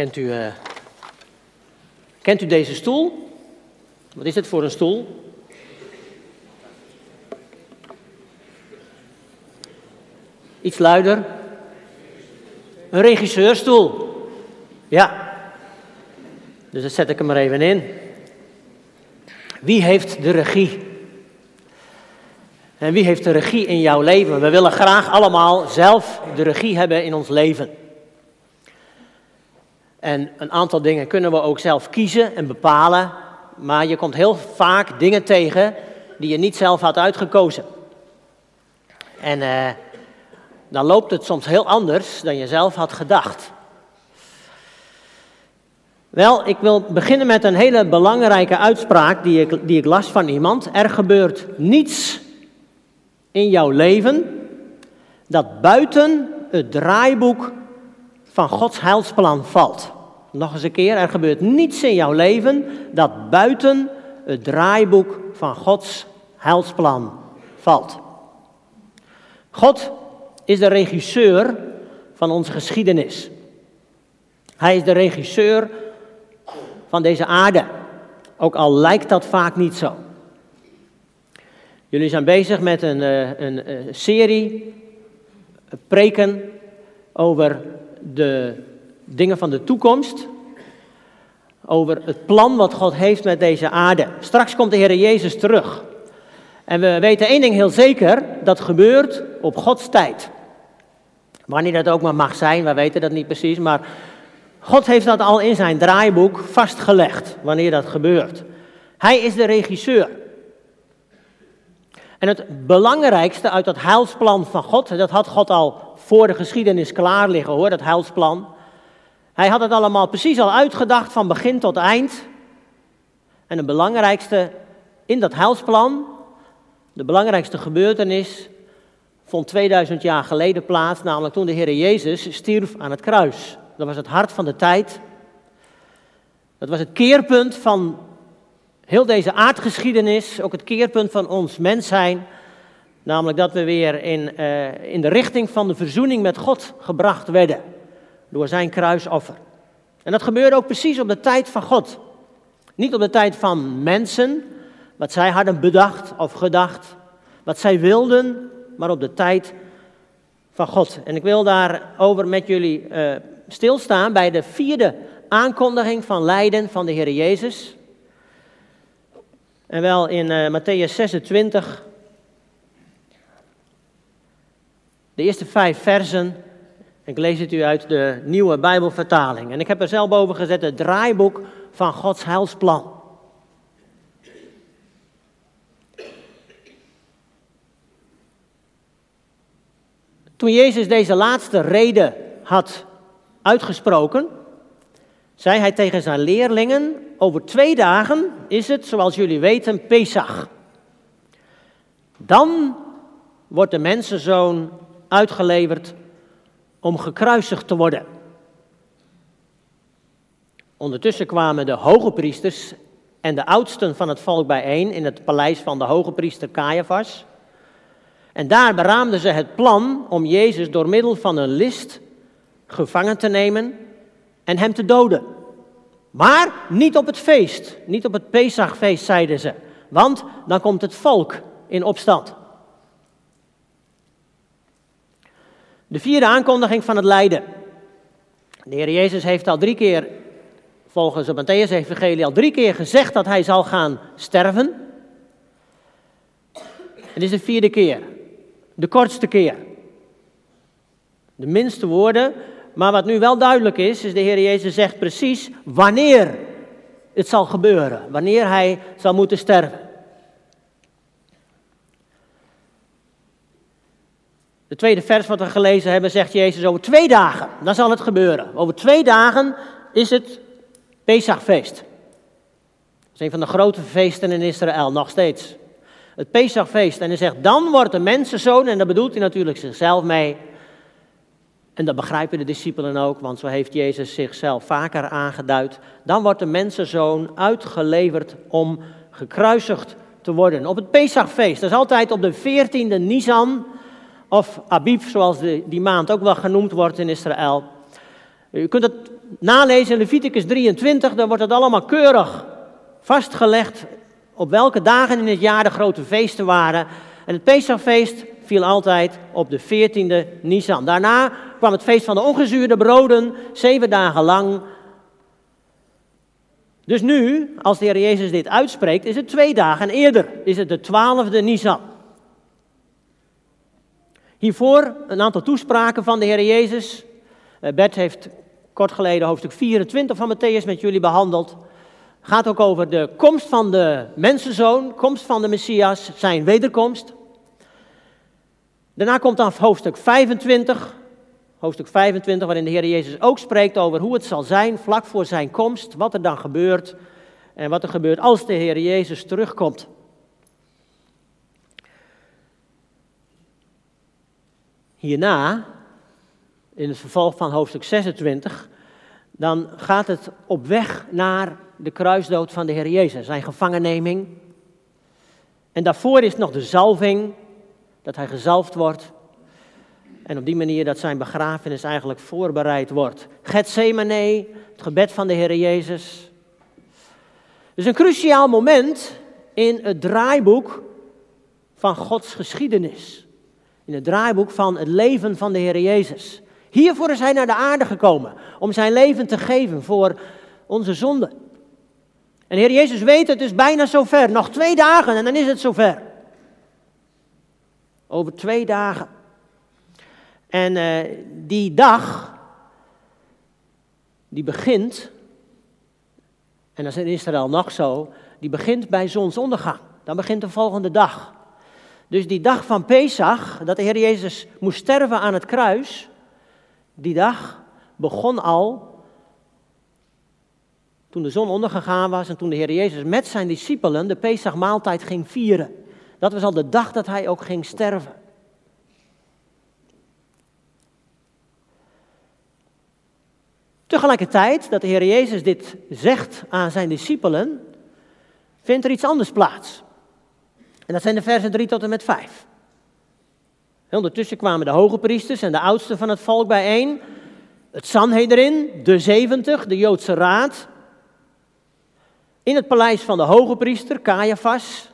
Kent u, uh, kent u deze stoel? Wat is het voor een stoel? Iets luider. Een regisseurstoel. Ja. Dus dat zet ik hem er even in. Wie heeft de regie? En wie heeft de regie in jouw leven? We willen graag allemaal zelf de regie hebben in ons leven. En een aantal dingen kunnen we ook zelf kiezen en bepalen. Maar je komt heel vaak dingen tegen die je niet zelf had uitgekozen. En eh, dan loopt het soms heel anders dan je zelf had gedacht. Wel, ik wil beginnen met een hele belangrijke uitspraak die ik, die ik las van iemand. Er gebeurt niets in jouw leven dat buiten het draaiboek van Gods heilsplan valt. Nog eens een keer, er gebeurt niets in jouw leven dat buiten het draaiboek van Gods heilsplan valt. God is de regisseur van onze geschiedenis. Hij is de regisseur van deze aarde. Ook al lijkt dat vaak niet zo. Jullie zijn bezig met een, eh, een, een eh, serie preken over de dingen van de toekomst. Over het plan wat God heeft met deze aarde. Straks komt de Heer Jezus terug. En we weten één ding heel zeker: dat gebeurt op Gods tijd. Wanneer dat ook maar mag zijn, we weten dat niet precies, maar God heeft dat al in zijn draaiboek vastgelegd, wanneer dat gebeurt. Hij is de regisseur. En het belangrijkste uit dat heilsplan van God, dat had God al voor de geschiedenis klaar liggen hoor, dat heilsplan. Hij had het allemaal precies al uitgedacht van begin tot eind. En het belangrijkste in dat heilsplan, de belangrijkste gebeurtenis, vond 2000 jaar geleden plaats, namelijk toen de Heer Jezus stierf aan het kruis. Dat was het hart van de tijd. Dat was het keerpunt van heel deze aardgeschiedenis, ook het keerpunt van ons mens zijn. Namelijk dat we weer in, uh, in de richting van de verzoening met God gebracht werden. Door zijn kruisoffer. En dat gebeurde ook precies op de tijd van God. Niet op de tijd van mensen, wat zij hadden bedacht of gedacht. Wat zij wilden, maar op de tijd van God. En ik wil daarover met jullie uh, stilstaan bij de vierde aankondiging van lijden van de Heer Jezus. En wel in uh, Matthäus 26, de eerste vijf versen. Ik lees het u uit de nieuwe Bijbelvertaling. En ik heb er zelf boven gezet het draaiboek van Gods heilsplan. Toen Jezus deze laatste reden had uitgesproken, zei hij tegen zijn leerlingen: Over twee dagen is het, zoals jullie weten, Pesach. Dan wordt de mensenzoon uitgeleverd om gekruisigd te worden. Ondertussen kwamen de hoge priesters en de oudsten van het volk bijeen in het paleis van de hoge priester Caiaphas. En daar beraamden ze het plan om Jezus door middel van een list gevangen te nemen en hem te doden. Maar niet op het feest, niet op het Pesachfeest, zeiden ze, want dan komt het volk in opstand. De vierde aankondiging van het lijden. De Heer Jezus heeft al drie keer, volgens het Matthäus-evangelie, al drie keer gezegd dat hij zal gaan sterven. Het is de vierde keer, de kortste keer. De minste woorden, maar wat nu wel duidelijk is, is de Heer Jezus zegt precies wanneer het zal gebeuren, wanneer hij zal moeten sterven. De tweede vers wat we gelezen hebben zegt Jezus over twee dagen, dan zal het gebeuren. Over twee dagen is het Pesachfeest. Dat is een van de grote feesten in Israël, nog steeds. Het Pesachfeest. En hij zegt, dan wordt de mensenzoon, en daar bedoelt hij natuurlijk zichzelf mee, en dat begrijpen de discipelen ook, want zo heeft Jezus zichzelf vaker aangeduid. Dan wordt de mensenzoon uitgeleverd om gekruisigd te worden. Op het Pesachfeest, dat is altijd op de 14e Nisan, of Abib, zoals die maand ook wel genoemd wordt in Israël. U kunt het nalezen in Leviticus 23, daar wordt het allemaal keurig vastgelegd op welke dagen in het jaar de grote feesten waren. En het Pesachfeest viel altijd op de 14e Nisan. Daarna kwam het feest van de ongezuurde broden, zeven dagen lang. Dus nu, als de Heer Jezus dit uitspreekt, is het twee dagen eerder, is het de 12e Nisan. Hiervoor een aantal toespraken van de Heer Jezus. Eh, Bert heeft kort geleden hoofdstuk 24 van Matthäus met jullie behandeld. Gaat ook over de komst van de mensenzoon, komst van de Messias, zijn wederkomst. Daarna komt dan hoofdstuk 25, hoofdstuk 25 waarin de Heer Jezus ook spreekt over hoe het zal zijn vlak voor zijn komst, wat er dan gebeurt en wat er gebeurt als de Heer Jezus terugkomt. Hierna, in het vervolg van hoofdstuk 26, dan gaat het op weg naar de kruisdood van de Heer Jezus, zijn gevangenneming. En daarvoor is nog de zalving, dat hij gezalfd wordt. En op die manier dat zijn begrafenis eigenlijk voorbereid wordt. Gethsemane, het gebed van de Heer Jezus. Dus een cruciaal moment in het draaiboek van Gods geschiedenis. In het draaiboek van het leven van de Heer Jezus. Hiervoor is hij naar de aarde gekomen, om zijn leven te geven voor onze zonden. En Heer Jezus weet het is bijna zover. Nog twee dagen en dan is het zover. Over twee dagen. En uh, die dag, die begint, en dat is in Israël nog zo, die begint bij zonsondergang. Dan begint de volgende dag. Dus die dag van Pesach, dat de Heer Jezus moest sterven aan het kruis, die dag begon al toen de zon ondergegaan was en toen de Heer Jezus met zijn discipelen de Pesachmaaltijd ging vieren. Dat was al de dag dat hij ook ging sterven. Tegelijkertijd dat de Heer Jezus dit zegt aan zijn discipelen, vindt er iets anders plaats. En dat zijn de versen 3 tot en met 5. Ondertussen kwamen de hoge priesters en de oudsten van het volk bijeen. Het Sanhedrin, de 70, de Joodse raad. In het paleis van de hoge priester, Caiaphas.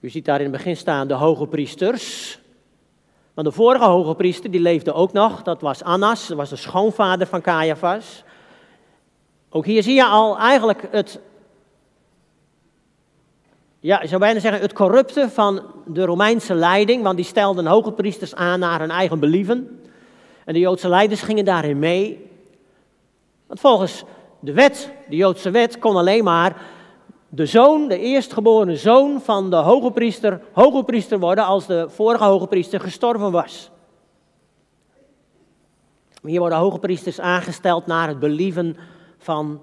U ziet daar in het begin staan de hoge priesters. Want de vorige hoge priester die leefde ook nog, dat was Annas, dat was de schoonvader van Caiaphas. Ook hier zie je al eigenlijk het ja, ik zou bijna zeggen het corrupte van de Romeinse leiding, want die stelden hoge priesters aan naar hun eigen believen. En de Joodse leiders gingen daarin mee. Want volgens de wet, de Joodse wet, kon alleen maar de zoon, de eerstgeboren zoon van de hoge priester, hoge priester worden als de vorige hoge priester gestorven was. Hier worden hoge priesters aangesteld naar het believen van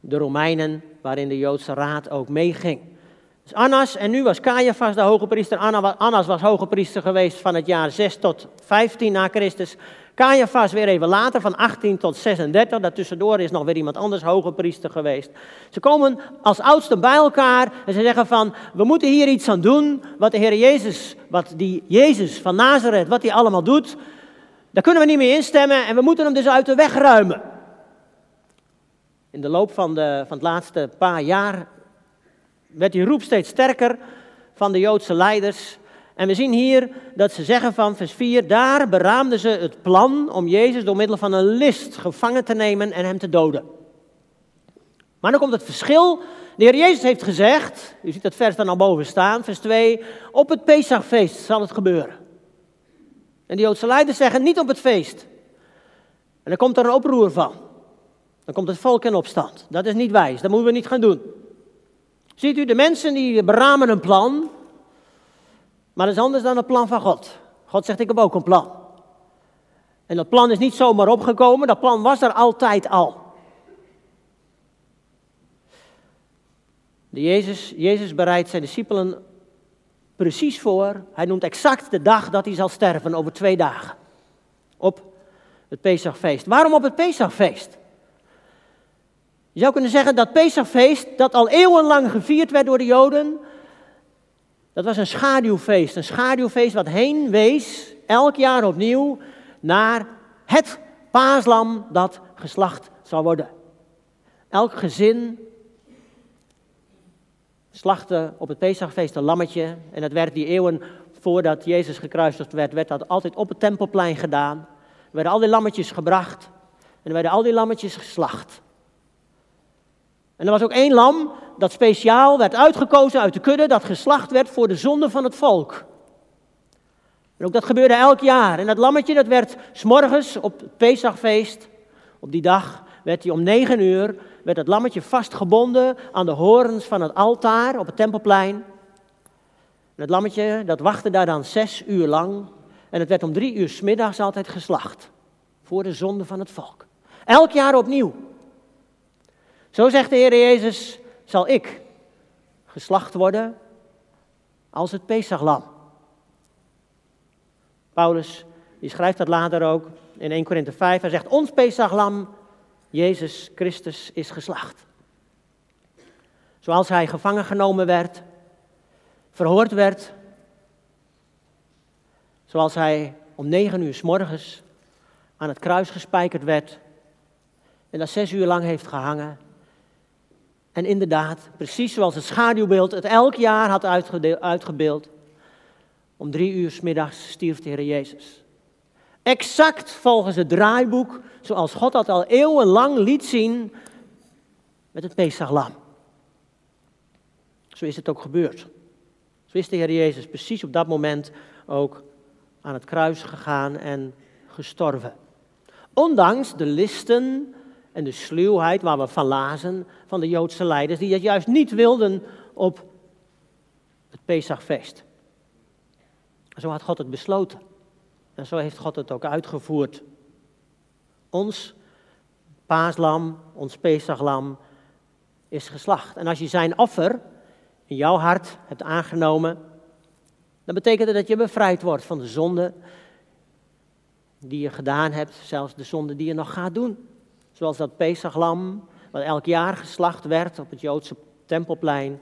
de Romeinen, waarin de Joodse raad ook meeging. Dus Annas, en nu was Caiaphas de hoge priester. Annas was hoge priester geweest van het jaar 6 tot 15 na Christus. Caiaphas weer even later, van 18 tot 36. Daartussendoor is nog weer iemand anders hoge priester geweest. Ze komen als oudsten bij elkaar en ze zeggen van, we moeten hier iets aan doen. Wat de Heer Jezus, wat die Jezus van Nazareth, wat hij allemaal doet, daar kunnen we niet meer instemmen en we moeten hem dus uit de weg ruimen. In de loop van, de, van het laatste paar jaar werd die roep steeds sterker van de Joodse leiders. En we zien hier dat ze zeggen van vers 4, daar beraamden ze het plan om Jezus door middel van een list gevangen te nemen en hem te doden. Maar dan komt het verschil. De Heer Jezus heeft gezegd, u ziet dat vers dan al boven staan, vers 2, op het Pesachfeest zal het gebeuren. En de Joodse leiders zeggen niet op het feest. En dan komt er een oproer van. Dan komt het volk in opstand. Dat is niet wijs, dat moeten we niet gaan doen. Ziet u, de mensen die beramen een plan, maar dat is anders dan het plan van God. God zegt, ik heb ook een plan. En dat plan is niet zomaar opgekomen, dat plan was er altijd al. De Jezus, Jezus bereidt zijn discipelen precies voor. Hij noemt exact de dag dat hij zal sterven, over twee dagen. Op het Pesachfeest. Waarom op het Pesachfeest? Je zou kunnen zeggen dat Pesachfeest, dat al eeuwenlang gevierd werd door de Joden, dat was een schaduwfeest. Een schaduwfeest wat heen wees elk jaar opnieuw naar het paaslam dat geslacht zal worden. Elk gezin slachtte op het Pesachfeest een lammetje. En dat werd die eeuwen voordat Jezus gekruisigd werd, werd dat altijd op het tempelplein gedaan. Er werden al die lammetjes gebracht en er werden al die lammetjes geslacht. En er was ook één lam dat speciaal werd uitgekozen uit de kudde, dat geslacht werd voor de zonde van het volk. En ook dat gebeurde elk jaar. En dat lammetje dat werd s'morgens op het Pesachfeest, op die dag, werd hij om negen uur, werd het lammetje vastgebonden aan de horens van het altaar op het tempelplein. En het lammetje dat wachtte daar dan zes uur lang. En het werd om drie uur smiddags altijd geslacht. Voor de zonde van het volk. Elk jaar opnieuw. Zo zegt de Heer Jezus, zal ik geslacht worden als het Pesachlam. Paulus, die schrijft dat later ook in 1 Korinthe 5. Hij zegt, ons Pesachlam, Jezus Christus, is geslacht. Zoals hij gevangen genomen werd, verhoord werd. Zoals hij om negen uur s morgens aan het kruis gespijkerd werd. En dat zes uur lang heeft gehangen. En inderdaad, precies zoals het schaduwbeeld het elk jaar had uitgebeeld. Om drie uur s middags stierf de Heer Jezus. Exact volgens het draaiboek zoals God dat al eeuwenlang liet zien met het Pesachlam. Zo is het ook gebeurd. Zo is de Heer Jezus precies op dat moment ook aan het kruis gegaan en gestorven. Ondanks de listen en de sluwheid waar we van lazen van de Joodse leiders, die het juist niet wilden op het Pesachfeest. Zo had God het besloten. En zo heeft God het ook uitgevoerd. Ons paaslam, ons Pesachlam, is geslacht. En als je zijn offer in jouw hart hebt aangenomen, dan betekent het dat je bevrijd wordt van de zonde die je gedaan hebt, zelfs de zonde die je nog gaat doen. Zoals dat Pesachlam, wat elk jaar geslacht werd op het Joodse tempelplein,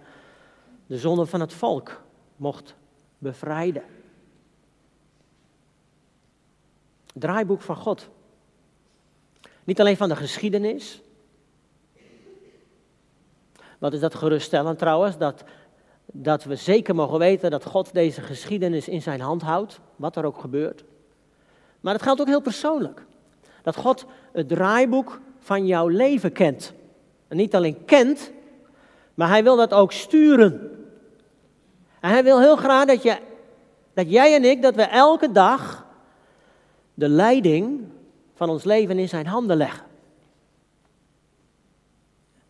de zonde van het volk mocht bevrijden. Draaiboek van God. Niet alleen van de geschiedenis. Wat is dat geruststellend trouwens? Dat, dat we zeker mogen weten dat God deze geschiedenis in zijn hand houdt, wat er ook gebeurt. Maar het geldt ook heel persoonlijk. Dat God het draaiboek van jouw leven kent. En niet alleen kent, maar hij wil dat ook sturen. En hij wil heel graag dat, je, dat jij en ik, dat we elke dag de leiding van ons leven in zijn handen leggen.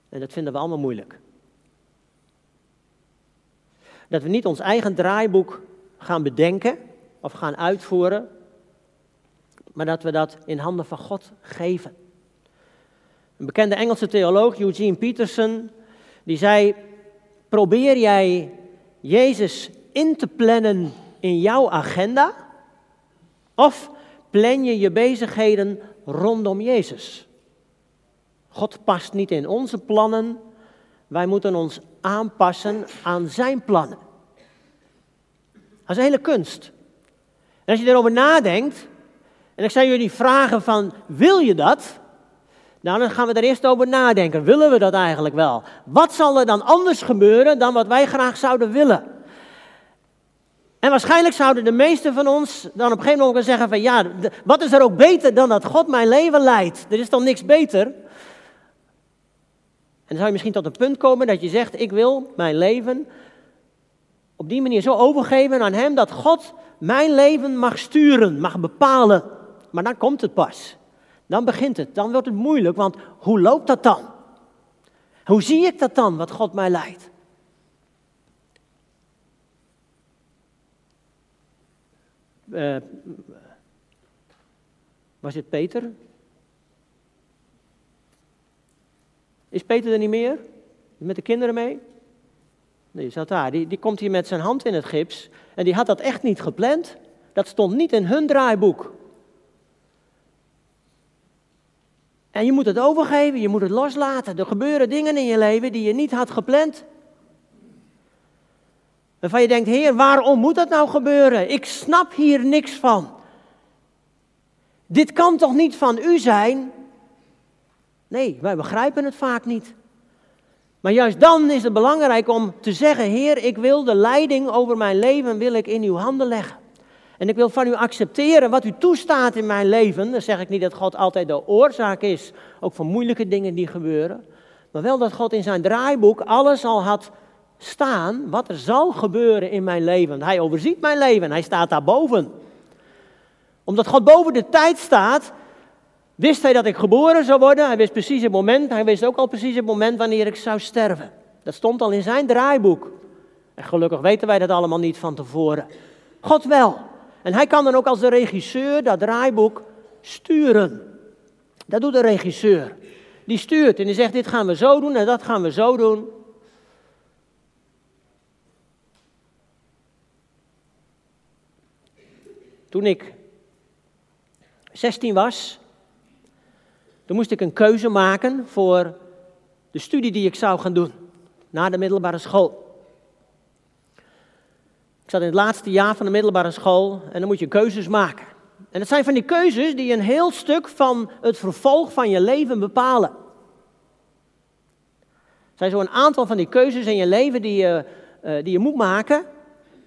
En dat vinden we allemaal moeilijk. Dat we niet ons eigen draaiboek gaan bedenken of gaan uitvoeren, maar dat we dat in handen van God geven. Een bekende Engelse theoloog, Eugene Peterson, die zei: Probeer jij Jezus in te plannen in jouw agenda? Of plan je je bezigheden rondom Jezus? God past niet in onze plannen, wij moeten ons aanpassen aan zijn plannen. Dat is een hele kunst. En als je erover nadenkt, en ik zou jullie vragen van, wil je dat? Nou, dan gaan we er eerst over nadenken. Willen we dat eigenlijk wel? Wat zal er dan anders gebeuren dan wat wij graag zouden willen? En waarschijnlijk zouden de meesten van ons dan op een gegeven moment zeggen van ja, wat is er ook beter dan dat God mijn leven leidt? Er is dan niks beter. En dan zou je misschien tot een punt komen dat je zegt, ik wil mijn leven op die manier zo overgeven aan Hem dat God mijn leven mag sturen, mag bepalen. Maar dan komt het pas. Dan begint het. Dan wordt het moeilijk, want hoe loopt dat dan? Hoe zie ik dat dan, wat God mij leidt? Uh, was het Peter? Is Peter er niet meer? Met de kinderen mee? Nee, die zat daar. Die, die komt hier met zijn hand in het gips. En die had dat echt niet gepland. Dat stond niet in hun draaiboek. En je moet het overgeven, je moet het loslaten. Er gebeuren dingen in je leven die je niet had gepland. Waarvan je denkt, Heer, waarom moet dat nou gebeuren? Ik snap hier niks van. Dit kan toch niet van u zijn? Nee, wij begrijpen het vaak niet. Maar juist dan is het belangrijk om te zeggen: Heer, ik wil de leiding over mijn leven wil ik in uw handen leggen. En ik wil van u accepteren wat u toestaat in mijn leven. Dan zeg ik niet dat God altijd de oorzaak is, ook van moeilijke dingen die gebeuren. Maar wel dat God in zijn draaiboek alles al had staan wat er zal gebeuren in mijn leven. Hij overziet mijn leven, hij staat daarboven. Omdat God boven de tijd staat, wist hij dat ik geboren zou worden. Hij wist precies het moment, hij wist ook al precies het moment wanneer ik zou sterven. Dat stond al in zijn draaiboek. En gelukkig weten wij dat allemaal niet van tevoren. God wel. En hij kan dan ook als de regisseur dat draaiboek sturen. Dat doet de regisseur. Die stuurt en die zegt: Dit gaan we zo doen en dat gaan we zo doen. Toen ik 16 was, toen moest ik een keuze maken voor de studie die ik zou gaan doen na de middelbare school. Ik zat in het laatste jaar van de middelbare school en dan moet je keuzes maken. En dat zijn van die keuzes die een heel stuk van het vervolg van je leven bepalen. Er zijn zo een aantal van die keuzes in je leven die je, uh, die je moet maken,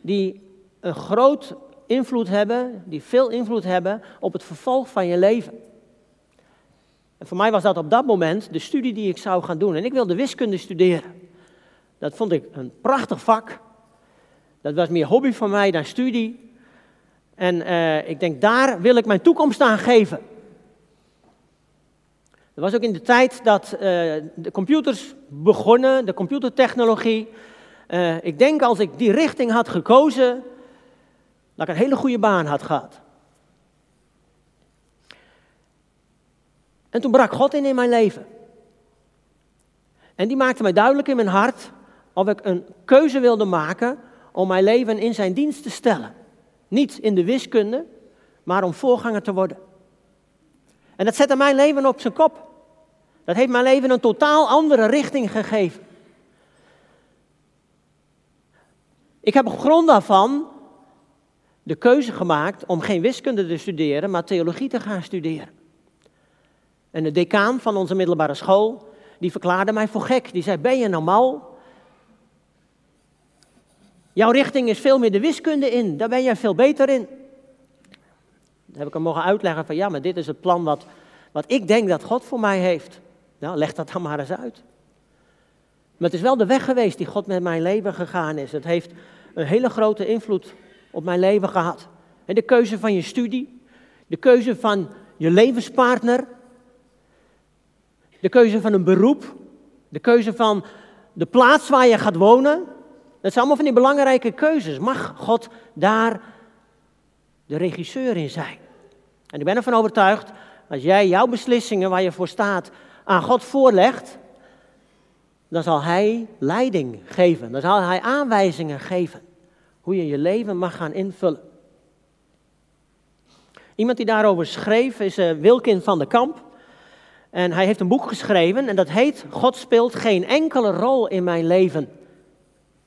die een groot invloed hebben, die veel invloed hebben op het vervolg van je leven. En voor mij was dat op dat moment de studie die ik zou gaan doen. En ik wilde wiskunde studeren. Dat vond ik een prachtig vak. Dat was meer hobby van mij dan studie. En uh, ik denk, daar wil ik mijn toekomst aan geven. Dat was ook in de tijd dat uh, de computers begonnen, de computertechnologie. Uh, ik denk als ik die richting had gekozen, dat ik een hele goede baan had gehad. En toen brak God in in mijn leven. En die maakte mij duidelijk in mijn hart of ik een keuze wilde maken om mijn leven in zijn dienst te stellen. Niet in de wiskunde, maar om voorganger te worden. En dat zette mijn leven op zijn kop. Dat heeft mijn leven een totaal andere richting gegeven. Ik heb op grond daarvan de keuze gemaakt om geen wiskunde te studeren, maar theologie te gaan studeren. En de decaan van onze middelbare school, die verklaarde mij voor gek. Die zei, ben je nou? Jouw richting is veel meer de wiskunde in, daar ben jij veel beter in. Dan heb ik hem mogen uitleggen van ja, maar dit is het plan wat, wat ik denk dat God voor mij heeft. Nou, leg dat dan maar eens uit. Maar het is wel de weg geweest die God met mijn leven gegaan is. Het heeft een hele grote invloed op mijn leven gehad. En de keuze van je studie, de keuze van je levenspartner, de keuze van een beroep, de keuze van de plaats waar je gaat wonen, dat zijn allemaal van die belangrijke keuzes. Mag God daar de regisseur in zijn? En ik ben ervan overtuigd, als jij jouw beslissingen waar je voor staat aan God voorlegt, dan zal Hij leiding geven. Dan zal Hij aanwijzingen geven hoe je je leven mag gaan invullen. Iemand die daarover schreef is uh, Wilkin van de Kamp. En hij heeft een boek geschreven en dat heet God speelt geen enkele rol in mijn leven.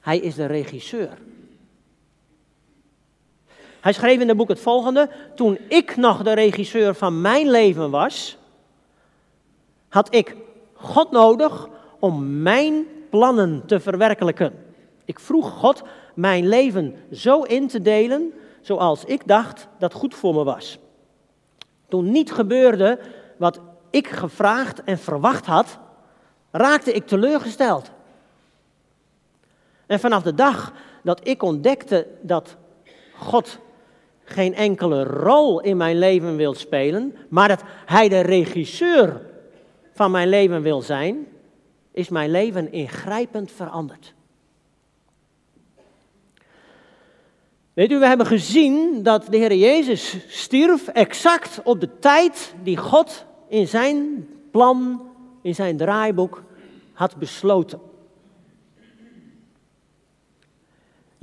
Hij is de regisseur. Hij schreef in het boek het volgende: Toen ik nog de regisseur van mijn leven was, had ik God nodig om mijn plannen te verwerkelijken. Ik vroeg God mijn leven zo in te delen zoals ik dacht dat goed voor me was. Toen niet gebeurde wat ik gevraagd en verwacht had, raakte ik teleurgesteld. En vanaf de dag dat ik ontdekte dat God geen enkele rol in mijn leven wil spelen, maar dat Hij de regisseur van mijn leven wil zijn, is mijn leven ingrijpend veranderd. Weet u, we hebben gezien dat de Heer Jezus stierf exact op de tijd die God in zijn plan, in zijn draaiboek had besloten.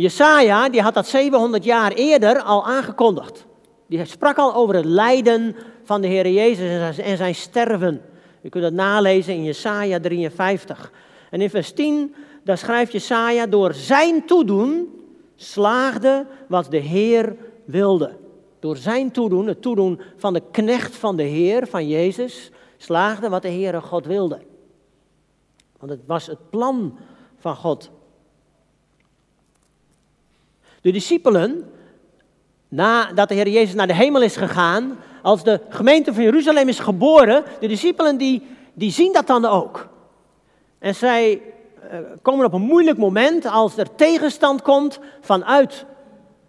Jesaja, die had dat 700 jaar eerder al aangekondigd. Die sprak al over het lijden van de Heer Jezus en zijn sterven. U kunt dat nalezen in Jesaja 53. En in vers 10, daar schrijft Jesaja, door zijn toedoen slaagde wat de Heer wilde. door zijn toedoen, het toedoen van de knecht van de Heer, van Jezus, slaagde wat de Heere God wilde. Want het was het plan van God. De discipelen, nadat de Heer Jezus naar de hemel is gegaan, als de gemeente van Jeruzalem is geboren, de discipelen die, die zien dat dan ook. En zij uh, komen op een moeilijk moment als er tegenstand komt vanuit,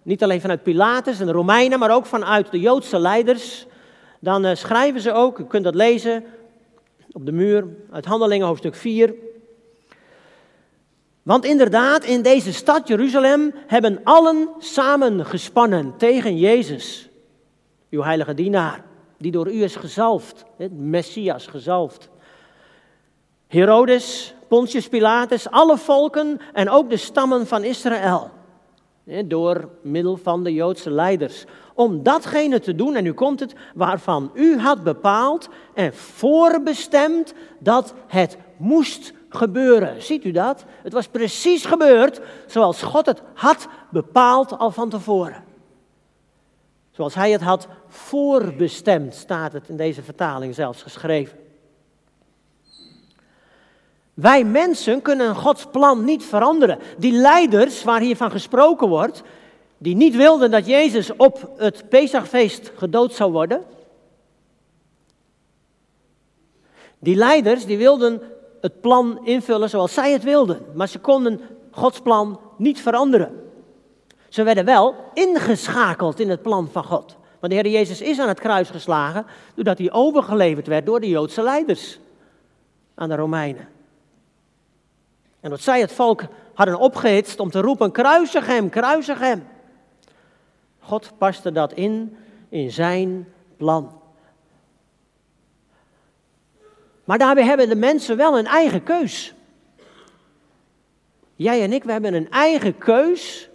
niet alleen vanuit Pilatus en de Romeinen, maar ook vanuit de Joodse leiders. Dan uh, schrijven ze ook, u kunt dat lezen op de muur uit Handelingen hoofdstuk 4. Want inderdaad, in deze stad Jeruzalem hebben allen samen gespannen tegen Jezus, uw heilige dienaar, die door u is gezalfd, het Messias gezalfd. Herodes, Pontius Pilatus, alle volken en ook de stammen van Israël. Door middel van de Joodse leiders. Om datgene te doen, en nu komt het, waarvan u had bepaald en voorbestemd dat het moest gebeuren. Ziet u dat? Het was precies gebeurd zoals God het had bepaald al van tevoren. Zoals hij het had voorbestemd, staat het in deze vertaling zelfs geschreven. Wij mensen kunnen Gods plan niet veranderen. Die leiders waar hiervan gesproken wordt, die niet wilden dat Jezus op het Pesachfeest gedood zou worden. Die leiders die wilden het plan invullen zoals zij het wilden, maar ze konden Gods plan niet veranderen. Ze werden wel ingeschakeld in het plan van God. Want de Heer Jezus is aan het kruis geslagen doordat hij overgeleverd werd door de Joodse leiders aan de Romeinen. En dat zij het volk hadden opgehitst om te roepen, kruisig hem, kruisig hem. God paste dat in, in zijn plan. Maar daarbij hebben de mensen wel een eigen keus. Jij en ik, we hebben een eigen keus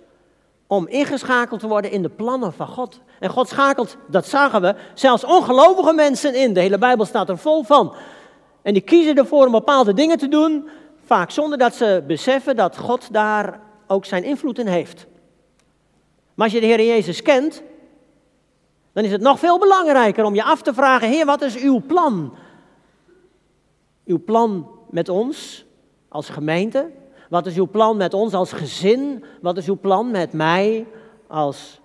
om ingeschakeld te worden in de plannen van God. En God schakelt, dat zagen we, zelfs ongelovige mensen in. De hele Bijbel staat er vol van. En die kiezen ervoor om bepaalde dingen te doen, vaak zonder dat ze beseffen dat God daar ook zijn invloed in heeft. Maar als je de Heer Jezus kent, dan is het nog veel belangrijker om je af te vragen: Heer, wat is uw plan? Uw plan met ons als gemeente? Wat is uw plan met ons als gezin? Wat is uw plan met mij als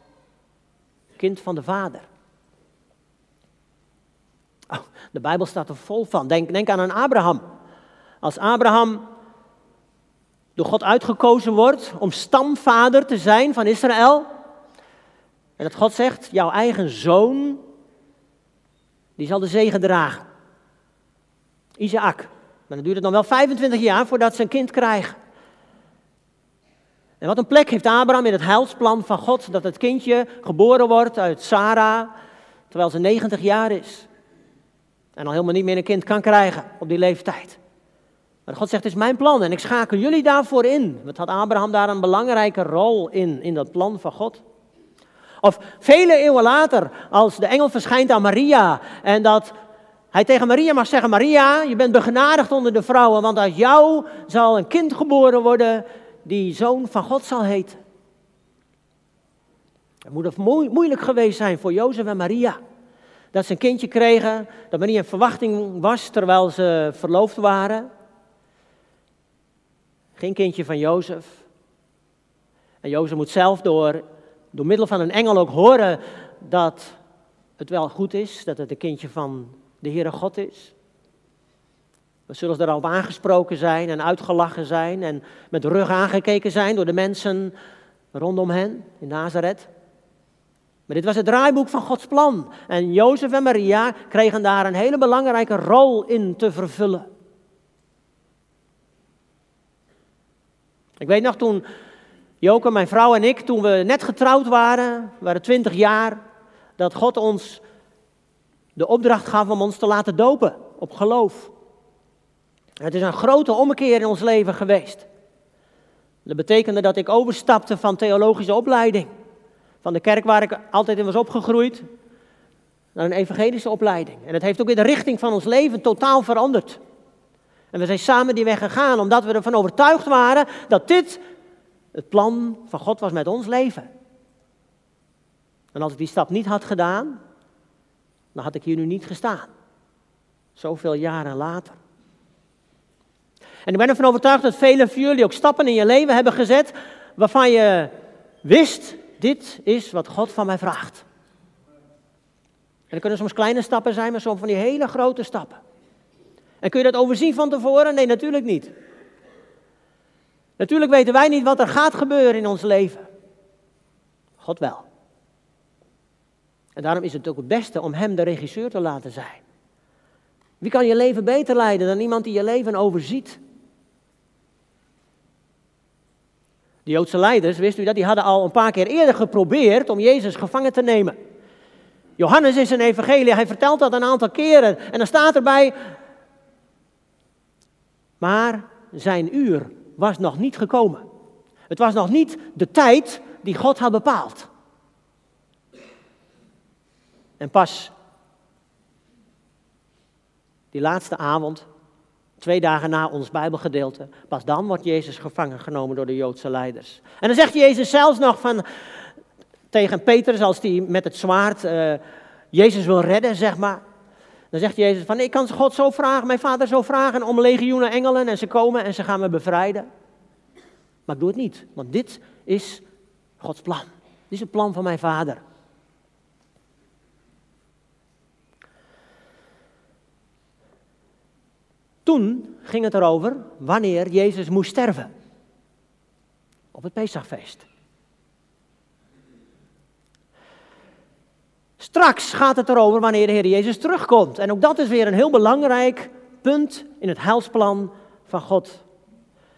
kind van de Vader? Oh, de Bijbel staat er vol van. Denk, denk aan een Abraham. Als Abraham door God uitgekozen wordt om stamvader te zijn van Israël. En dat God zegt, jouw eigen zoon, die zal de zegen dragen. Isaac. Maar dan duurt het dan wel 25 jaar voordat ze een kind krijgen. En wat een plek heeft Abraham in het heilsplan van God, dat het kindje geboren wordt uit Sarah, terwijl ze 90 jaar is. En al helemaal niet meer een kind kan krijgen op die leeftijd. Maar God zegt, het is mijn plan en ik schakel jullie daarvoor in. Wat had Abraham daar een belangrijke rol in, in dat plan van God? Of vele eeuwen later, als de engel verschijnt aan Maria en dat hij tegen Maria mag zeggen, Maria, je bent begenadigd onder de vrouwen, want uit jou zal een kind geboren worden die zoon van God zal heten. Het moet moeilijk geweest zijn voor Jozef en Maria. Dat ze een kindje kregen, dat Maria in verwachting was terwijl ze verloofd waren. Geen kindje van Jozef. En Jozef moet zelf door, door middel van een engel ook horen dat het wel goed is, dat het een kindje van de Heere God is. We zullen er al aangesproken zijn en uitgelachen zijn en met rug aangekeken zijn door de mensen rondom hen in Nazareth. Maar dit was het draaiboek van Gods plan. En Jozef en Maria kregen daar een hele belangrijke rol in te vervullen. Ik weet nog toen Joke, mijn vrouw en ik, toen we net getrouwd waren, waren twintig jaar, dat God ons de opdracht gaf om ons te laten dopen op geloof. Het is een grote ommekeer in ons leven geweest. Dat betekende dat ik overstapte van theologische opleiding, van de kerk waar ik altijd in was opgegroeid, naar een evangelische opleiding. En het heeft ook weer de richting van ons leven totaal veranderd. En we zijn samen die weg gegaan omdat we ervan overtuigd waren dat dit het plan van God was met ons leven. En als ik die stap niet had gedaan, dan had ik hier nu niet gestaan. Zoveel jaren later. En ik ben ervan overtuigd dat velen van jullie ook stappen in je leven hebben gezet waarvan je wist, dit is wat God van mij vraagt. En dat kunnen soms kleine stappen zijn, maar soms van die hele grote stappen. En kun je dat overzien van tevoren? Nee, natuurlijk niet. Natuurlijk weten wij niet wat er gaat gebeuren in ons leven. God wel. En daarom is het ook het beste om Hem de regisseur te laten zijn. Wie kan je leven beter leiden dan iemand die je leven overziet? De Joodse leiders, wist u dat, die hadden al een paar keer eerder geprobeerd om Jezus gevangen te nemen. Johannes is een evangelie, hij vertelt dat een aantal keren. En dan staat erbij, maar zijn uur was nog niet gekomen. Het was nog niet de tijd die God had bepaald. En pas die laatste avond, twee dagen na ons Bijbelgedeelte, pas dan wordt Jezus gevangen genomen door de Joodse leiders. En dan zegt Jezus zelfs nog van, tegen Petrus, als hij met het zwaard uh, Jezus wil redden, zeg maar. Dan zegt Jezus van, ik kan God zo vragen, mijn vader zo vragen om legioenen engelen en ze komen en ze gaan me bevrijden. Maar ik doe het niet, want dit is Gods plan. Dit is het plan van mijn vader. Toen ging het erover wanneer Jezus moest sterven. Op het Pesachfeest. Straks gaat het erover wanneer de Heer Jezus terugkomt. En ook dat is weer een heel belangrijk punt in het heilsplan van God.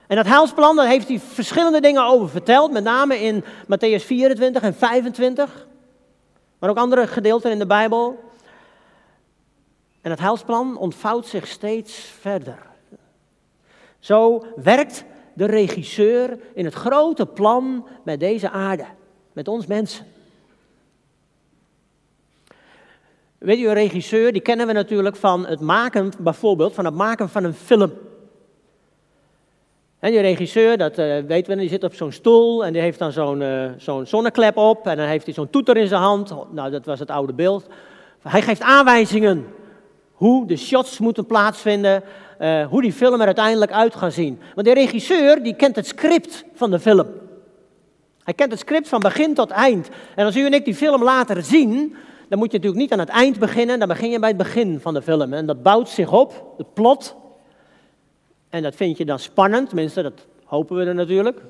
En dat heilsplan, daar heeft hij verschillende dingen over verteld, met name in Matthäus 24 en 25, maar ook andere gedeelten in de Bijbel. En het heilsplan ontvouwt zich steeds verder. Zo werkt de regisseur in het grote plan met deze aarde, met ons mensen. Weet je, een regisseur, die kennen we natuurlijk van het maken, bijvoorbeeld, van het maken van een film. En die regisseur, dat uh, weten we, die zit op zo'n stoel en die heeft dan zo'n uh, zo'n zonneklep op en dan heeft hij zo'n toeter in zijn hand. Nou, dat was het oude beeld. Hij geeft aanwijzingen hoe de shots moeten plaatsvinden, uh, hoe die film er uiteindelijk uit gaat zien. Want de regisseur, die kent het script van de film. Hij kent het script van begin tot eind. En als u en ik die film later zien, dan moet je natuurlijk niet aan het eind beginnen, dan begin je bij het begin van de film. En dat bouwt zich op, het plot. En dat vind je dan spannend, tenminste, dat hopen we er natuurlijk.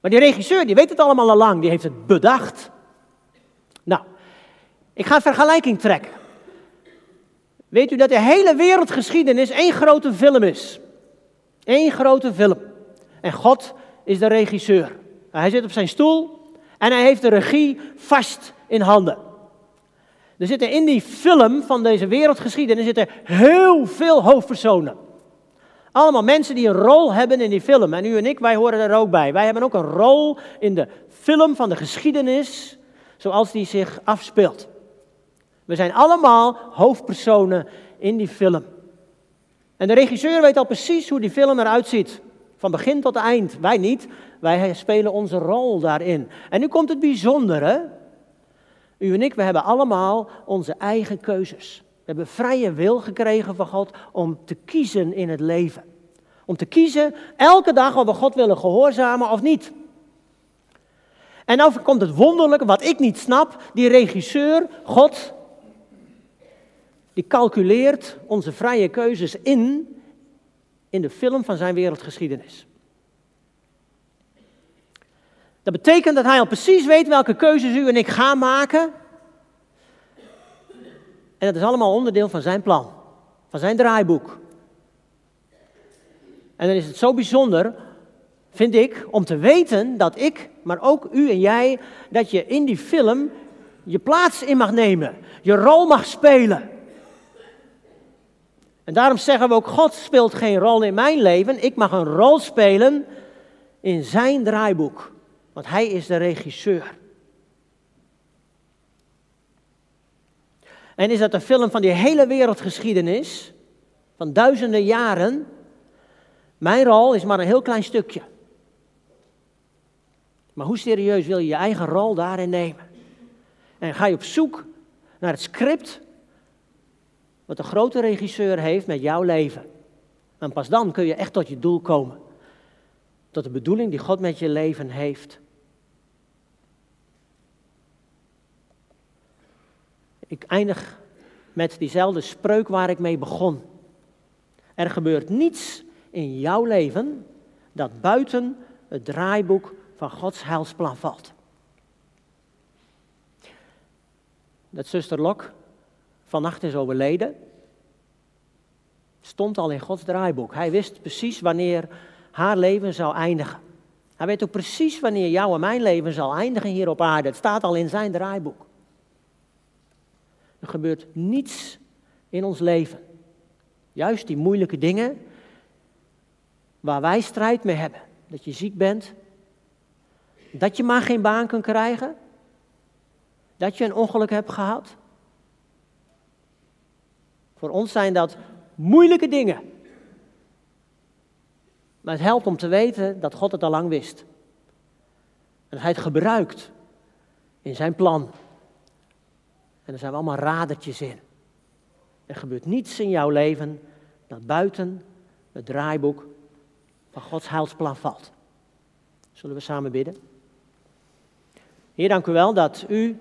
Maar die regisseur, die weet het allemaal al lang, die heeft het bedacht. Nou, ik ga een vergelijking trekken. Weet u dat de hele wereldgeschiedenis één grote film is? Eén grote film. En God is de regisseur. Hij zit op zijn stoel en hij heeft de regie vast in handen. Er zitten in die film van deze wereldgeschiedenis zitten heel veel hoofdpersonen. Allemaal mensen die een rol hebben in die film. En u en ik, wij horen er ook bij. Wij hebben ook een rol in de film van de geschiedenis zoals die zich afspeelt. We zijn allemaal hoofdpersonen in die film. En de regisseur weet al precies hoe die film eruit ziet. Van begin tot eind. Wij niet. Wij spelen onze rol daarin. En nu komt het bijzondere. U en ik, we hebben allemaal onze eigen keuzes. We hebben vrije wil gekregen van God om te kiezen in het leven. Om te kiezen elke dag of we God willen gehoorzamen of niet. En dan komt het wonderlijke, wat ik niet snap. Die regisseur, God, die calculeert onze vrije keuzes in, in de film van zijn wereldgeschiedenis. Dat betekent dat hij al precies weet welke keuzes u en ik gaan maken. En dat is allemaal onderdeel van zijn plan, van zijn draaiboek. En dan is het zo bijzonder, vind ik, om te weten dat ik, maar ook u en jij, dat je in die film je plaats in mag nemen, je rol mag spelen. En daarom zeggen we ook, God speelt geen rol in mijn leven, ik mag een rol spelen in zijn draaiboek. Want hij is de regisseur. En is dat een film van die hele wereldgeschiedenis, van duizenden jaren? Mijn rol is maar een heel klein stukje. Maar hoe serieus wil je je eigen rol daarin nemen? En ga je op zoek naar het script wat de grote regisseur heeft met jouw leven. En pas dan kun je echt tot je doel komen. Tot de bedoeling die God met je leven heeft. Ik eindig met diezelfde spreuk waar ik mee begon. Er gebeurt niets in jouw leven dat buiten het draaiboek van Gods heilsplan valt. Dat zuster Lok vannacht is overleden, stond al in Gods draaiboek. Hij wist precies wanneer haar leven zou eindigen. Hij weet ook precies wanneer jouw en mijn leven zal eindigen hier op aarde. Het staat al in zijn draaiboek. Er gebeurt niets in ons leven. Juist die moeilijke dingen waar wij strijd mee hebben. Dat je ziek bent, dat je maar geen baan kunt krijgen, dat je een ongeluk hebt gehad. Voor ons zijn dat moeilijke dingen. Maar het helpt om te weten dat God het al lang wist. En dat hij het gebruikt in zijn plan. En er zijn allemaal radertjes in. Er gebeurt niets in jouw leven dat buiten het draaiboek van Gods heilsplan valt. Zullen we samen bidden? Heer, dank u wel dat u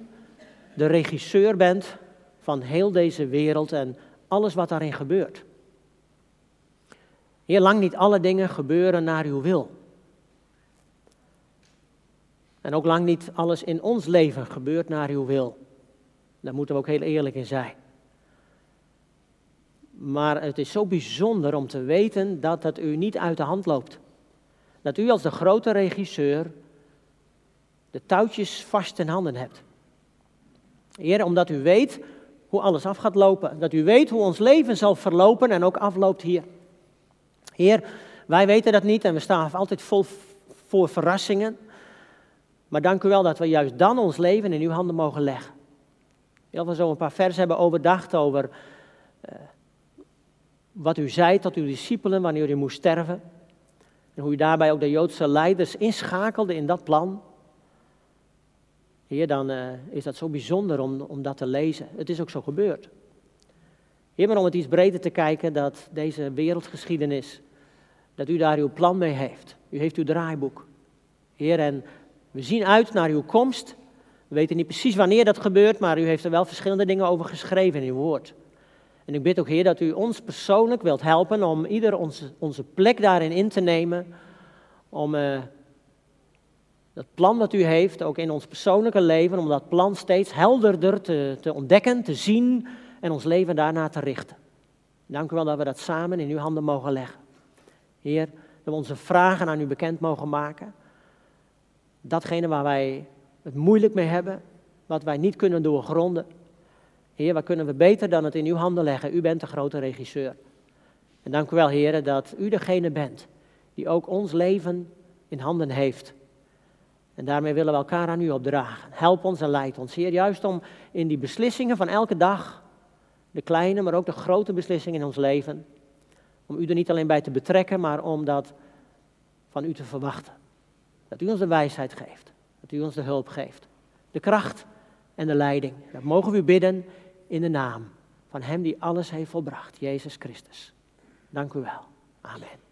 de regisseur bent van heel deze wereld en alles wat daarin gebeurt. Heer, lang niet alle dingen gebeuren naar uw wil. En ook lang niet alles in ons leven gebeurt naar uw wil. Daar moeten we ook heel eerlijk in zijn. Maar het is zo bijzonder om te weten dat het u niet uit de hand loopt. Dat u als de grote regisseur de touwtjes vast in handen hebt. Heer, omdat u weet hoe alles af gaat lopen. Dat u weet hoe ons leven zal verlopen en ook afloopt hier. Heer, wij weten dat niet en we staan altijd vol voor verrassingen. Maar dank u wel dat we juist dan ons leven in uw handen mogen leggen. Heel we zo een paar versen hebben overdacht over uh, wat u zei tot uw discipelen wanneer u moest sterven. En hoe u daarbij ook de Joodse leiders inschakelde in dat plan. Heer, dan uh, is dat zo bijzonder om, om dat te lezen. Het is ook zo gebeurd. Heer, maar om het iets breder te kijken, dat deze wereldgeschiedenis, dat u daar uw plan mee heeft. U heeft uw draaiboek. Heer, en we zien uit naar uw komst. We weten niet precies wanneer dat gebeurt, maar u heeft er wel verschillende dingen over geschreven in uw woord. En ik bid ook, Heer, dat u ons persoonlijk wilt helpen om ieder onze, onze plek daarin in te nemen. Om uh, dat plan wat u heeft, ook in ons persoonlijke leven, om dat plan steeds helderder te, te ontdekken, te zien en ons leven daarna te richten. Dank u wel dat we dat samen in uw handen mogen leggen. Heer, dat we onze vragen aan u bekend mogen maken. Datgene waar wij het moeilijk mee hebben, wat wij niet kunnen doorgronden. Heer, waar kunnen we beter dan het in uw handen leggen? U bent de grote regisseur. En dank u wel, Heer, dat u degene bent die ook ons leven in handen heeft. En daarmee willen we elkaar aan u opdragen. Help ons en leid ons, Heer, juist om in die beslissingen van elke dag, de kleine, maar ook de grote beslissingen in ons leven, om u er niet alleen bij te betrekken, maar om dat van u te verwachten. Dat u ons de wijsheid geeft, dat u ons de hulp geeft, de kracht en de leiding. Dat mogen we u bidden in de naam van Hem die alles heeft volbracht, Jezus Christus. Dank u wel. Amen.